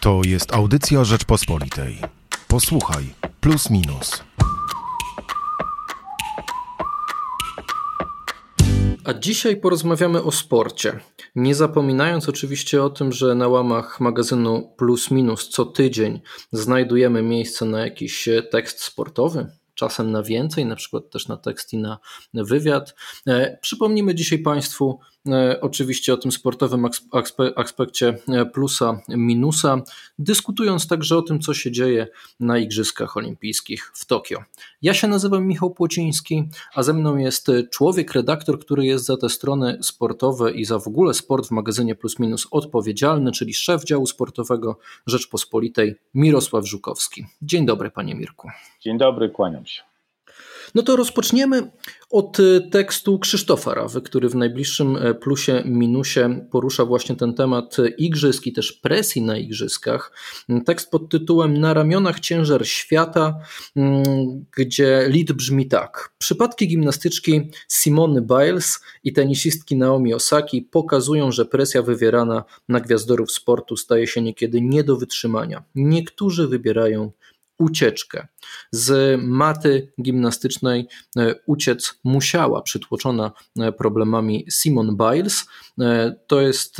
To jest audycja Rzeczpospolitej. Posłuchaj, plus minus. A dzisiaj porozmawiamy o sporcie. Nie zapominając oczywiście o tym, że na łamach magazynu Plus Minus co tydzień znajdujemy miejsce na jakiś tekst sportowy, czasem na więcej, na przykład też na tekst i na wywiad. E, przypomnimy dzisiaj Państwu e, oczywiście o tym sportowym aspekcie e, plusa, minusa, dyskutując także o tym, co się dzieje na Igrzyskach Olimpijskich w Tokio. Ja się nazywam Michał Płociński, a ze mną jest człowiek, redaktor, który jest za te strony sportowe i za w ogóle sport w magazynie Plus Minus odpowiedzialny, czyli szef działu sportowego Rzeczpospolitej Mirosław Żukowski. Dzień dobry, panie Mirku. Dzień dobry, kłaniam się. No to rozpoczniemy od e, tekstu Krzysztofa Rawy, który w najbliższym e, plusie, minusie porusza właśnie ten temat igrzysk i też presji na igrzyskach. Tekst pod tytułem Na ramionach ciężar świata, mm, gdzie lead brzmi tak. Przypadki gimnastyczki Simony Biles i tenisistki Naomi Osaki pokazują, że presja wywierana na gwiazdorów sportu staje się niekiedy nie do wytrzymania. Niektórzy wybierają ucieczkę. Z maty gimnastycznej e, uciec musiała, przytłoczona e, problemami Simon Biles. E, to jest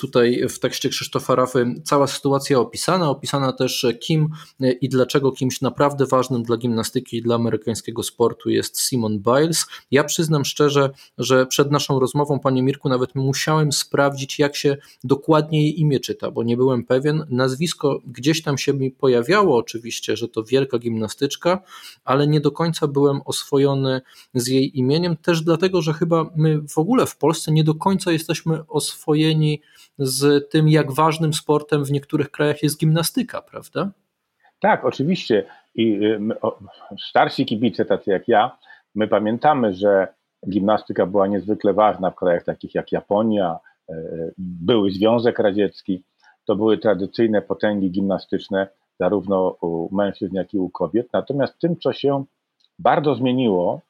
tutaj w tekście Krzysztofa Rafy cała sytuacja opisana, opisana też kim i dlaczego kimś naprawdę ważnym dla gimnastyki i dla amerykańskiego sportu jest Simon Biles. Ja przyznam szczerze, że przed naszą rozmową, panie Mirku, nawet musiałem sprawdzić, jak się dokładnie jej imię czyta, bo nie byłem pewien. Nazwisko gdzieś tam się mi pojawiało oczywiście, że to wielka gimnastyczka, ale nie do końca byłem oswojony z jej imieniem, też dlatego, że chyba my w ogóle w Polsce nie do końca jesteśmy oswojeni z tym, jak ważnym sportem w niektórych krajach jest gimnastyka, prawda? Tak, oczywiście. I y, starsi kibice, tacy jak ja, my pamiętamy, że gimnastyka była niezwykle ważna w krajach takich jak Japonia, y, były Związek Radziecki, to były tradycyjne potęgi gimnastyczne, zarówno u mężczyzn, jak i u kobiet. Natomiast tym, co się bardzo zmieniło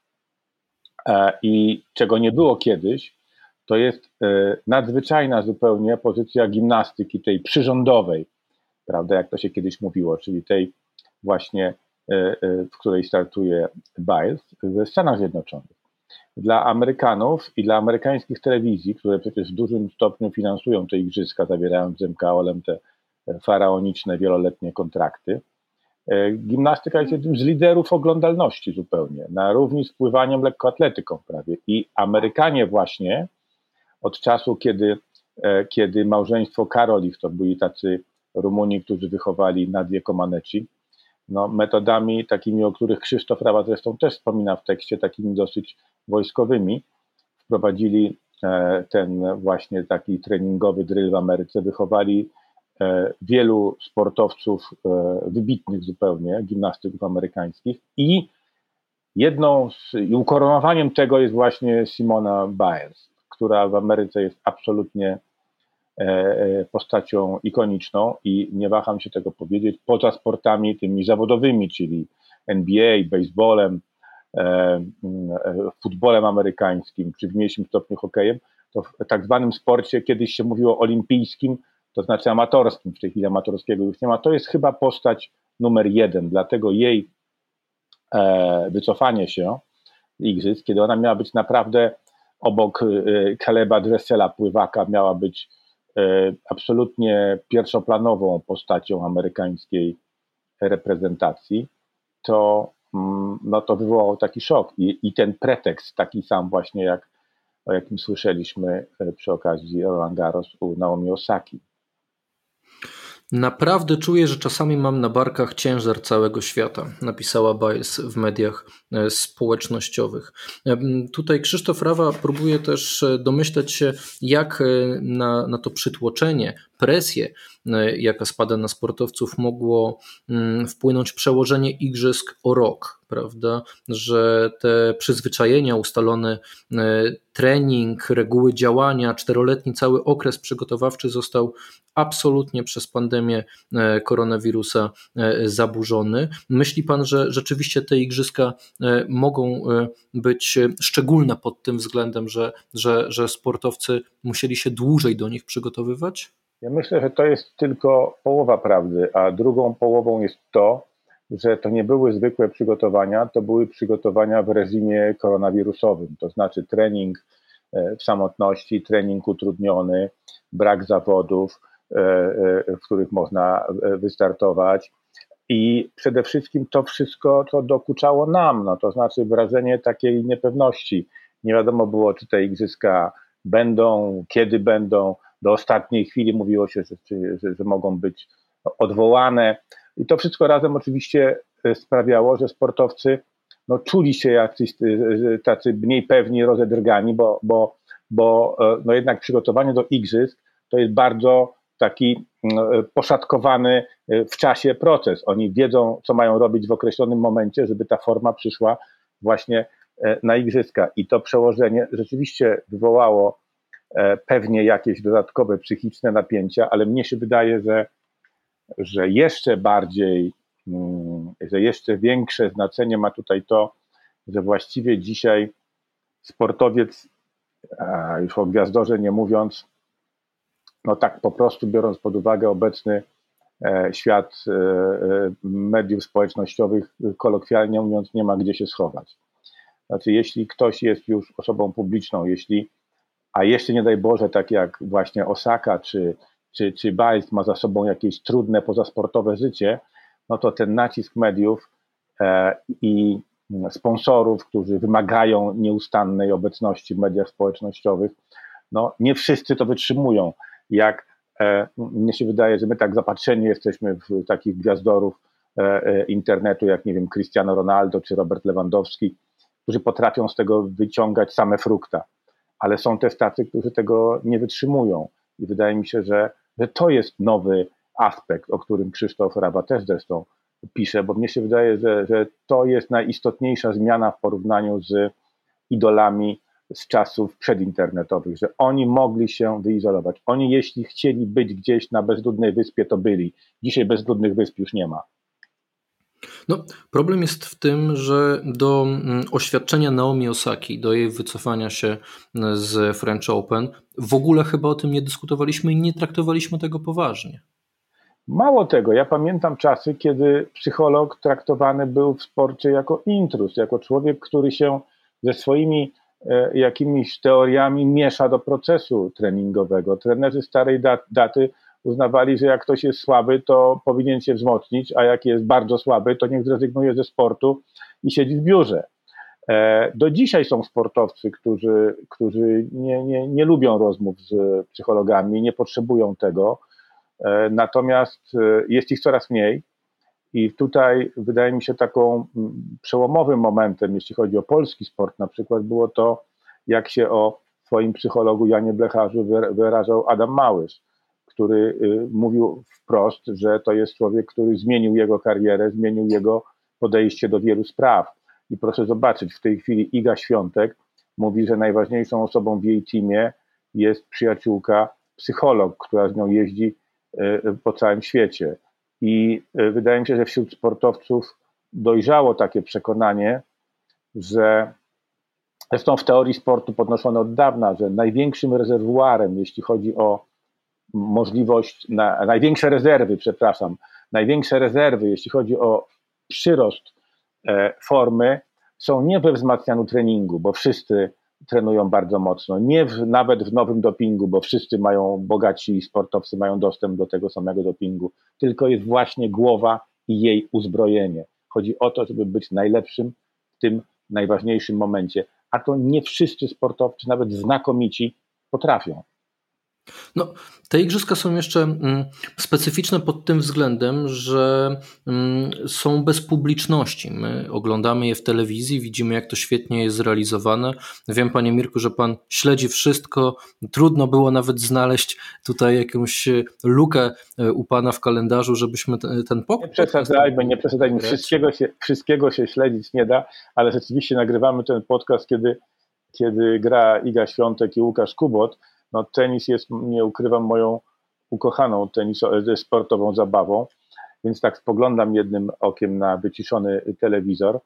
e, i czego nie było kiedyś, to jest e, nadzwyczajna zupełnie pozycja gimnastyki, tej przyrządowej, prawda, jak to się kiedyś mówiło, czyli tej właśnie, e, w której startuje Biles w Stanach Zjednoczonych. Dla Amerykanów i dla amerykańskich telewizji, które przecież w dużym stopniu finansują te igrzyska, zawierając z MKOL-em te faraoniczne, wieloletnie kontrakty. E, gimnastyka jest jednym z liderów oglądalności zupełnie, na równi z pływaniem lekkoatletyką prawie. I Amerykanie właśnie od czasu, kiedy, e, kiedy małżeństwo Karolich, to byli tacy Rumuni, którzy wychowali Nadię Comaneci, no, metodami takimi, o których Krzysztof Rawa zresztą też wspomina w tekście, takimi dosyć wojskowymi, wprowadzili e, ten właśnie taki treningowy drill w Ameryce, wychowali wielu sportowców e, wybitnych zupełnie, gimnastyków amerykańskich. I jedną z, i ukoronowaniem tego jest właśnie Simona Biles, która w Ameryce jest absolutnie e, postacią ikoniczną i nie waham się tego powiedzieć, poza sportami tymi zawodowymi, czyli NBA, baseballem, futbolem amerykańskim, czy w mniejszym stopniu hokejem, to w tak zwanym sporcie kiedyś się mówiło olimpijskim, to znaczy amatorskim, w tej chwili amatorskiego już nie ma, to jest chyba postać numer jeden, dlatego jej e, wycofanie się igrzysk, kiedy ona miała być naprawdę obok e, Kaleba Dressela, pływaka, miała być e, absolutnie pierwszoplanową postacią amerykańskiej reprezentacji, to, mm, no to wywołał taki szok. I, I ten pretekst, taki sam właśnie jak o jakim słyszeliśmy e, przy okazji Roland Garros u Naomi Osaki. Naprawdę czuję, że czasami mam na barkach ciężar całego świata, napisała Biles w mediach e, społecznościowych. E, tutaj Krzysztof Rawa próbuje też e, domyśleć się, jak na, na to przytłoczenie, presję, jaka spada na sportowców, mogło mm, wpłynąć przełożenie igrzysk o rok, prawda? Że te przyzwyczajenia, ustalony trening, reguły działania, czteroletni cały okres przygotowawczy został absolutnie przez pandemię e, koronawirusa e, zaburzony. Myśli Pan, że rzeczywiście te igrzyska e, mogą być szczególne pod tym względem, że, że, że sportowcy musieli się dłużej do nich przygotowywać? Ja myślę, że to jest tylko połowa prawdy, a drugą połową jest to, że to nie były zwykłe przygotowania, to były przygotowania w reżimie koronawirusowym, to znaczy trening e, w samotności, trening utrudniony, brak zawodów, e, e, w których można wystartować. I przede wszystkim to wszystko, co dokuczało nam, no to znaczy wrażenie takiej niepewności. Nie wiadomo było, czy te igrzyska będą, kiedy będą. Do ostatniej chwili mówiło się, że, że, że mogą być odwołane. I to wszystko razem oczywiście e, sprawiało, że sportowcy no, czuli się jacyś e, tacy mniej pewni, rozedrgani, bo, bo, bo e, no, jednak przygotowanie do igrzysk to jest bardzo taki mm, poszatkowany w czasie proces. Oni wiedzą, co mają robić w określonym momencie, żeby ta forma przyszła właśnie na igrzyska. I to przełożenie rzeczywiście wywołało pewnie jakieś dodatkowe psychiczne napięcia, ale mnie się wydaje, że że jeszcze bardziej, mm, że jeszcze większe znaczenie ma tutaj to, że właściwie dzisiaj sportowiec, już o gwiazdorze nie mówiąc, no tak po prostu biorąc pod uwagę obecny e, świat e, e, mediów społecznościowych, kolokwialnie mówiąc, nie ma gdzie się schować. Znaczy, jeśli ktoś jest już osobą publiczną, jeśli, a jeszcze nie daj Boże, tak jak właśnie Osaka czy czy, czy Biles ma za sobą jakieś trudne pozasportowe życie, no to ten nacisk mediów e, i sponsorów, którzy wymagają nieustannej obecności w mediach społecznościowych, no nie wszyscy to wytrzymują. Jak e, mnie się wydaje, że my tak zapatrzeni jesteśmy w takich gwiazdorów e, internetu, jak nie wiem, Cristiano Ronaldo czy Robert Lewandowski, którzy potrafią z tego wyciągać same frukta. Ale są też tacy, którzy tego nie wytrzymują. I wydaje mi się, że że to jest nowy aspekt, o którym Krzysztof Raba też zresztą pisze, bo mnie się wydaje, że, że to jest najistotniejsza zmiana w porównaniu z idolami z czasów przedinternetowych, że oni mogli się wyizolować. Oni, jeśli chcieli być gdzieś na bezludnej wyspie, to byli. Dzisiaj bezludnych wysp już nie ma. No, problem jest w tym, że do mm, oświadczenia Naomi Osaki, do jej wycofania się mm, z French Open, w ogóle chyba o tym nie dyskutowaliśmy i nie traktowaliśmy tego poważnie. Mało tego, ja pamiętam czasy, kiedy psycholog traktowany był w sporcie jako intrus, jako człowiek, który się ze swoimi e, jakimiś teoriami miesza do procesu treningowego. Trenerzy starej daty uznawali, że jak ktoś jest słaby, to powinien się wzmocnić, a jak jest bardzo słaby, to niech zrezygnuje ze sportu i siedzi w biurze. E, do dzisiaj są sportowcy, którzy, którzy nie, nie, nie lubią rozmów z psychologami, nie potrzebują tego, e, natomiast e, jest ich coraz mniej. I tutaj wydaje mi się taką przełomowym momentem, jeśli chodzi o polski sport, na przykład było to, jak się o swoim psychologu Janie Blecharzu wyrażał Adam Małysz który y, mówił wprost, że to jest człowiek, który zmienił jego karierę, zmienił jego podejście do wielu spraw. I proszę zobaczyć, w tej chwili Iga Świątek mówi, że najważniejszą osobą w jej teamie jest przyjaciółka, psycholog, która z nią jeździ y, po całym świecie. I y, wydaje mi się, że wśród sportowców dojrzało takie przekonanie, że zresztą w teorii sportu podnoszone od dawna, że największym rezerwuarem, jeśli chodzi o możliwość, na, największe rezerwy, przepraszam, największe rezerwy, jeśli chodzi o przyrost e, formy, są nie we wzmacnianiu treningu, bo wszyscy trenują bardzo mocno, nie w, nawet w nowym dopingu, bo wszyscy mają, bogaci sportowcy mają dostęp do tego samego dopingu, tylko jest właśnie głowa i jej uzbrojenie. Chodzi o to, żeby być najlepszym w tym najważniejszym momencie, a to nie wszyscy sportowcy, nawet znakomici, potrafią. No, te igrzyska są jeszcze mm, specyficzne pod tym względem, że mm, są bez publiczności. My oglądamy je w telewizji, widzimy, jak to świetnie jest zrealizowane. Wiem, panie Mirku, że pan śledzi wszystko. Trudno było nawet znaleźć tutaj jakąś e, lukę e, u pana w kalendarzu, żebyśmy ten pokój. Nie przesadzajmy, nie przesadzajmy. Wszystkiego się, wszystkiego się śledzić nie da, ale rzeczywiście nagrywamy ten podcast, kiedy, kiedy gra Iga Świątek i Łukasz Kubot no tenis jest, nie ukrywam, moją ukochaną tenis, e, sportową zabawą, więc tak spoglądam jednym okiem na wyciszony telewizor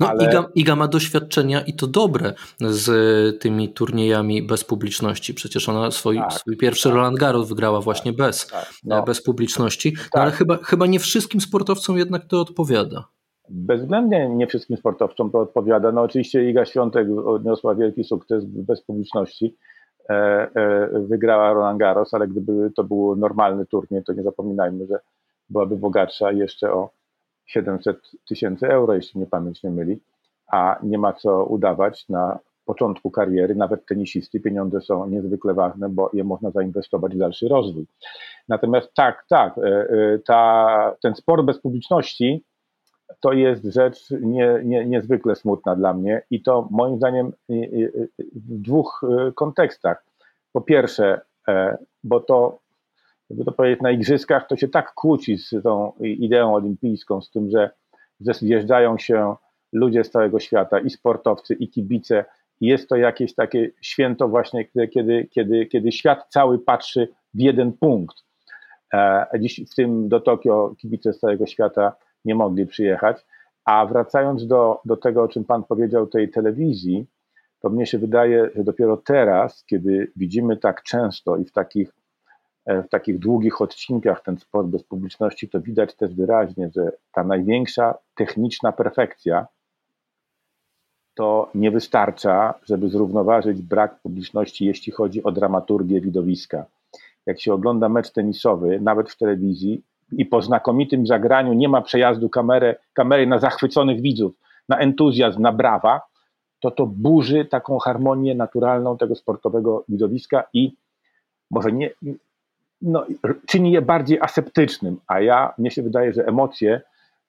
No, ale... Iga, Iga ma doświadczenia i to dobre z tymi turniejami bez publiczności. Przecież ona swój, tak, swój pierwszy tak. Roland Garros wygrała właśnie tak, bez, tak, no. bez publiczności. No, ale tak. chyba, chyba nie wszystkim sportowcom jednak to odpowiada. Bezwzględnie nie wszystkim sportowcom to odpowiada. No oczywiście Iga Świątek odniosła wielki sukces bez publiczności. E, e, wygrała Roland Garros, ale gdyby to był normalny turniej, to nie zapominajmy, że byłaby bogatsza jeszcze o 700 tysięcy euro, jeśli mnie pamięć nie myli, a nie ma co udawać na początku kariery, nawet tenisisty, pieniądze są niezwykle ważne, bo je można zainwestować w dalszy rozwój. Natomiast tak, tak, e, ta, ten sport bez publiczności to jest rzecz nie, nie, niezwykle smutna dla mnie i to moim zdaniem w dwóch e, kontekstach. Po pierwsze, e, bo to, jakby to powiedzieć, na igrzyskach to się tak kłóci z tą ideą olimpijską, z tym, że zjeżdżają się ludzie z całego świata, i sportowcy, i kibice. Jest to jakieś takie święto właśnie, kiedy, kiedy, kiedy świat cały patrzy w jeden punkt. E, dziś w tym do Tokio kibice z całego świata nie mogli przyjechać. A wracając do, do tego, o czym Pan powiedział, tej telewizji, to mnie się wydaje, że dopiero teraz, kiedy widzimy tak często i w takich, e, w takich długich odcinkach ten sport bez publiczności, to widać też wyraźnie, że ta największa techniczna perfekcja to nie wystarcza, żeby zrównoważyć brak publiczności, jeśli chodzi o dramaturgię widowiska. Jak się ogląda mecz tenisowy, nawet w telewizji, i po znakomitym zagraniu nie ma przejazdu kamery, kamery na zachwyconych widzów, na entuzjazm, na brawa, to to burzy taką harmonię naturalną tego sportowego widowiska i może nie, no, czyni je bardziej aseptycznym, a ja, mnie się wydaje, że emocje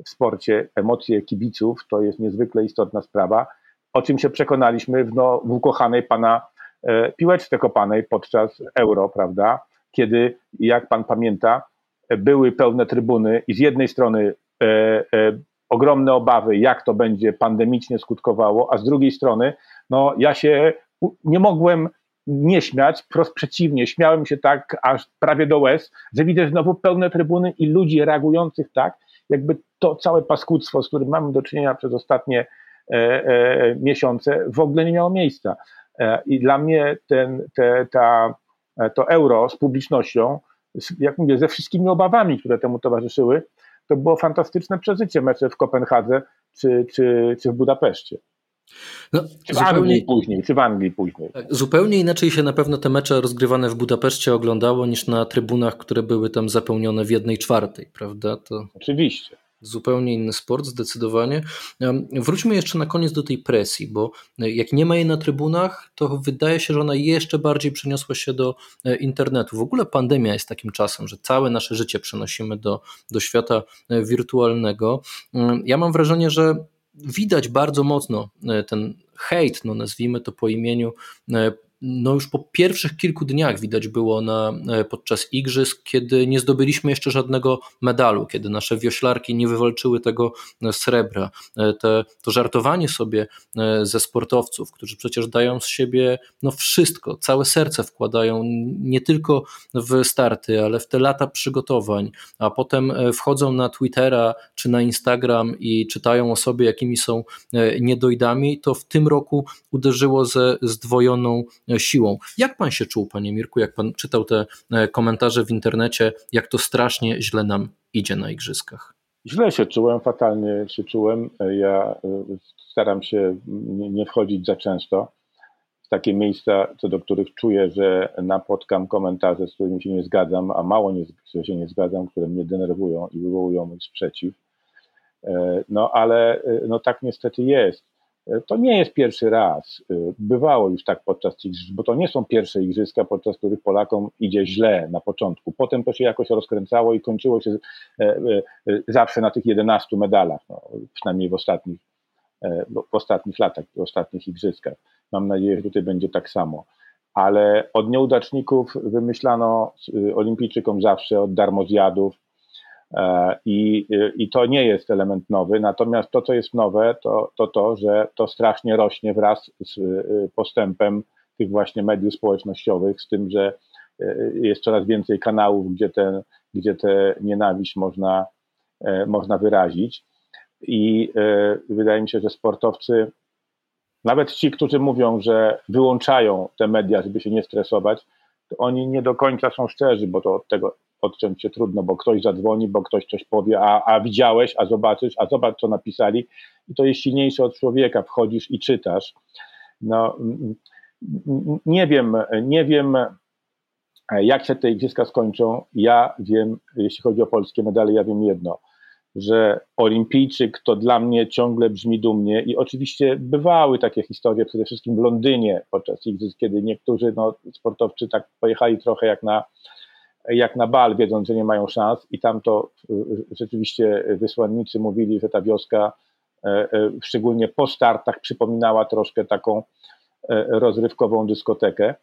w sporcie, emocje kibiców to jest niezwykle istotna sprawa, o czym się przekonaliśmy w, no, w ukochanej pana e, piłeczce kopanej podczas Euro, prawda, kiedy, jak pan pamięta, były pełne trybuny i z jednej strony e, e, ogromne obawy, jak to będzie pandemicznie skutkowało, a z drugiej strony, no ja się nie mogłem nie śmiać, wprost przeciwnie, śmiałem się tak aż prawie do łez, że widzę znowu pełne trybuny i ludzi reagujących tak, jakby to całe paskudztwo, z którym mamy do czynienia przez ostatnie e, e, miesiące, w ogóle nie miało miejsca. E, I dla mnie ten, te, ta, to euro z publicznością jak mówię, ze wszystkimi obawami, które temu towarzyszyły, to było fantastyczne przeżycie mecze w Kopenhadze czy, czy, czy w Budapeszcie. No, czy w zupełnie, Anglii później, czy w Anglii później. Tak, zupełnie inaczej się na pewno te mecze rozgrywane w Budapeszcie oglądało niż na trybunach, które były tam zapełnione w jednej czwartej, prawda? To... Oczywiście zupełnie inny sport, zdecydowanie. Wróćmy jeszcze na koniec do tej presji, bo e, jak nie ma jej na trybunach, to wydaje się, że ona jeszcze bardziej przeniosła się do e, internetu. W ogóle pandemia jest takim czasem, że całe nasze życie przenosimy do, do świata e, wirtualnego. Ja mam wrażenie, że widać bardzo mocno ten hejt, no nazwijmy to po imieniu, no już po pierwszych kilku dniach widać było na, e, podczas igrzysk, kiedy nie zdobyliśmy jeszcze żadnego medalu, kiedy nasze wioślarki nie wywalczyły tego e, srebra. E, te, to żartowanie sobie ze sportowców, którzy przecież dają z siebie no wszystko, całe serce wkładają nie tylko w starty, ale w te lata przygotowań, a potem wchodzą na Twittera czy na Instagram i czytają o sobie, jakimi są niedojdami, to w tym roku uderzyło ze zdwojoną siłą. Jak pan się czuł, panie Mirku, jak pan czytał te e, komentarze w internecie, jak to strasznie źle nam idzie na igrzyskach? Źle się czułem, fatalnie się czułem. Ja e, staram się nie wchodzić za często w takie miejsca, co do których czuję, że napotkam komentarze, z którymi się nie zgadzam, a mało nie, się nie zgadzam, które mnie denerwują i wywołują mój sprzeciw. E, no ale no tak niestety jest. E, to nie jest pierwszy raz. E, bywało już tak podczas tych, bo to nie są pierwsze igrzyska, podczas których Polakom idzie źle na początku. Potem to się jakoś rozkręcało i kończyło się e, zawsze na tych 11 medalach, no, przynajmniej w ostatnich, w ostatnich latach, w ostatnich igrzyskach. Mam nadzieję, że tutaj będzie tak samo. Ale od nieudaczników wymyślano olimpijczykom zawsze, od darmozjadów, I, I to nie jest element nowy, natomiast to, co jest nowe, to, to to, że to strasznie rośnie wraz z y, postępem tych właśnie mediów społecznościowych, z tym, że y, jest coraz więcej kanałów, gdzie, ten, gdzie tę nienawiść można, e, można wyrazić. i wydaje mi się, że sportowcy, nawet ci, którzy mówią, że wyłączają te media, żeby się nie stresować, to oni nie do końca są szczerzy, bo to od tego odciąć się trudno, bo ktoś zadzwoni, bo ktoś coś powie, a, a widziałeś, a zobaczysz, a zobacz, co napisali. I to jest silniejsze od człowieka. Wchodzisz i czytasz. No, nie wiem, nie wiem, jak się te igrzyska skończą. Ja wiem, jeśli chodzi o polskie medale, ja wiem jedno, że olimpijczyk to dla mnie ciągle brzmi dumnie i oczywiście bywały takie historie, przede wszystkim w Londynie podczas igrzysk, kiedy niektórzy no, sportowcy tak pojechali trochę jak na jak na bal, wiedząc, że nie mają szans, i tam to y, rzeczywiście wysłannicy mówili, że ta wioska, e, e, szczególnie po startach, przypominała troszkę taką e, rozrywkową dyskotekę.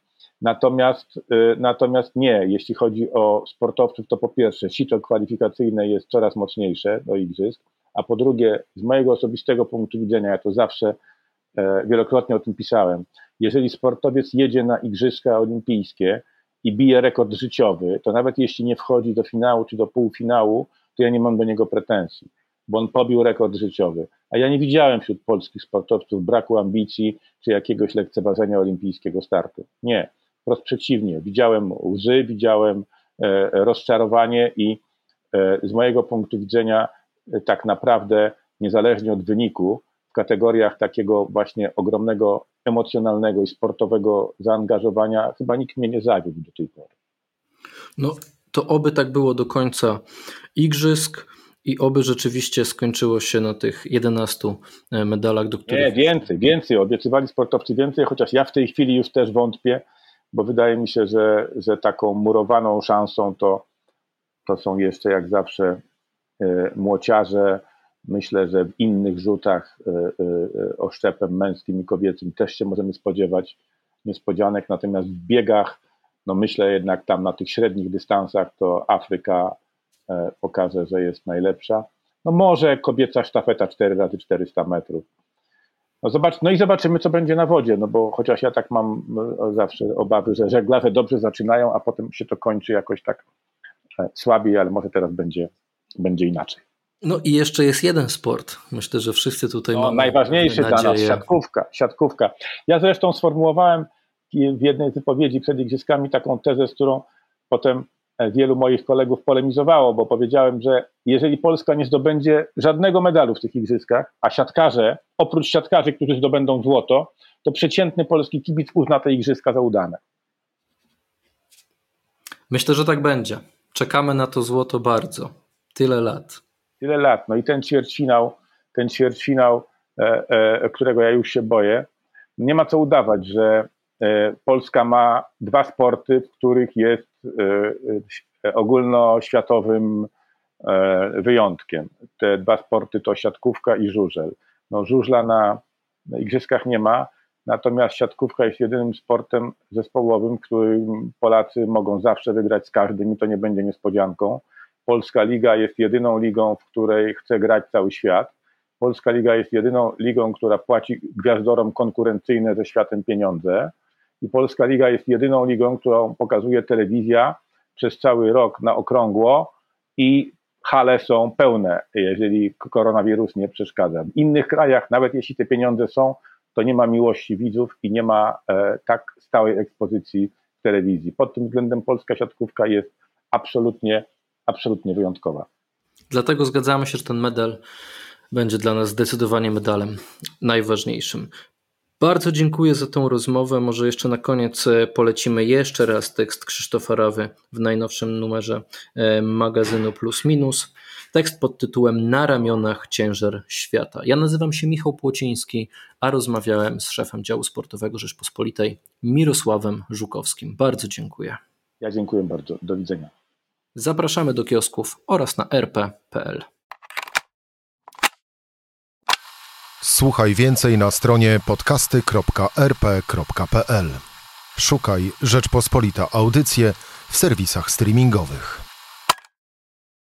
Natomiast, natomiast nie, jeśli chodzi o sportowców, to po pierwsze, sito kwalifikacyjne jest coraz mocniejsze do igrzysk, a po drugie, z mojego osobistego punktu widzenia, ja to zawsze wielokrotnie o tym pisałem, jeżeli sportowiec jedzie na igrzyska olimpijskie, i bije rekord życiowy, to nawet jeśli nie wchodzi do finału czy do półfinału, to ja nie mam do niego pretensji, bo on pobił rekord życiowy. A ja nie widziałem wśród polskich sportowców braku ambicji czy jakiegoś lekceważenia olimpijskiego startu. Nie, wprost przeciwnie. Widziałem łzy, widziałem e, rozczarowanie i e, z mojego punktu widzenia e, tak naprawdę niezależnie od wyniku, w kategoriach takiego właśnie ogromnego emocjonalnego i sportowego zaangażowania chyba nikt mnie nie zawiódł do tej pory. No to oby tak było do końca igrzysk i oby rzeczywiście skończyło się na tych 11 e, medalach, do których... Nie, więcej, więcej. Obiecywali sportowcy więcej, chociaż ja w tej chwili już też wątpię, bo wydaje mi się, że, że taką murowaną szansą to, to są jeszcze jak zawsze y, młociarze, Myślę, że w innych rzutach e, e, oszczepem męskim i kobiecym też się możemy spodziewać niespodzianek, natomiast w biegach, no myślę jednak tam na tych średnich dystansach to Afryka e, pokaże, że jest najlepsza. No może kobieca sztafeta 4 razy 400 metrów. No, zobacz, no i zobaczymy, co będzie na wodzie, no bo chociaż ja tak mam zawsze obawy, że żeglarze dobrze zaczynają, a potem się to kończy jakoś tak słabiej, ale może teraz będzie, będzie inaczej. No i jeszcze jest jeden sport. Myślę, że wszyscy tutaj no, mamy. Najważniejszy dla nas siatkówka, siatkówka. Ja zresztą sformułowałem w jednej z wypowiedzi przed Igrzyskami taką tezę, z którą potem e, wielu moich kolegów polemizowało, bo powiedziałem, że jeżeli Polska nie zdobędzie żadnego medalu w tych Igrzyskach, a siatkarze, oprócz siatkarzy, którzy zdobędą złoto, to przeciętny polski kibic uzna te Igrzyska za udane. Myślę, że tak będzie. Czekamy na to złoto bardzo. Tyle lat tyle lat. No i ten ćwierćfinał, ten ćwierćfinał, e, e, którego ja już się boję, nie ma co udawać, że e, Polska ma dwa sporty, w których jest ogólnoświatowym wyjątkiem. Te dwa sporty to siatkówka i żużel. No, żużla na, igrzyskach nie ma, natomiast siatkówka jest jedynym sportem zespołowym, którym Polacy mogą zawsze wygrać z każdym i to nie będzie niespodzianką. Polska Liga jest jedyną ligą, w której chce grać cały świat. Polska Liga jest jedyną ligą, która płaci gwiazdorom konkurencyjne ze światem pieniądze. I Polska Liga jest jedyną ligą, którą pokazuje telewizja przez cały rok na okrągło i hale są pełne, jeżeli koronawirus nie przeszkadza. W innych krajach, nawet jeśli te pieniądze są, to nie ma miłości widzów i nie ma e, tak stałej ekspozycji w telewizji. Pod tym względem polska siatkówka jest absolutnie absolutnie wyjątkowa. Dlatego zgadzamy się, że ten medal będzie dla nas zdecydowanie medalem najważniejszym. Bardzo dziękuję za tą rozmowę. Może jeszcze na koniec e, polecimy jeszcze raz tekst Krzysztofa Rawy w najnowszym numerze e, magazynu Plus Minus. Tekst pod tytułem Na ramionach ciężar świata. Ja nazywam się Michał Płociński, a rozmawiałem z szefem działu sportowego Rzeczpospolitej Mirosławem Żukowskim. Bardzo dziękuję. Ja dziękuję bardzo. Do widzenia. Zapraszamy do kiosków oraz na rp.pl. Słuchaj więcej na stronie podcasty.rp.pl. Szukaj Rzeczpospolita Audycje w serwisach streamingowych.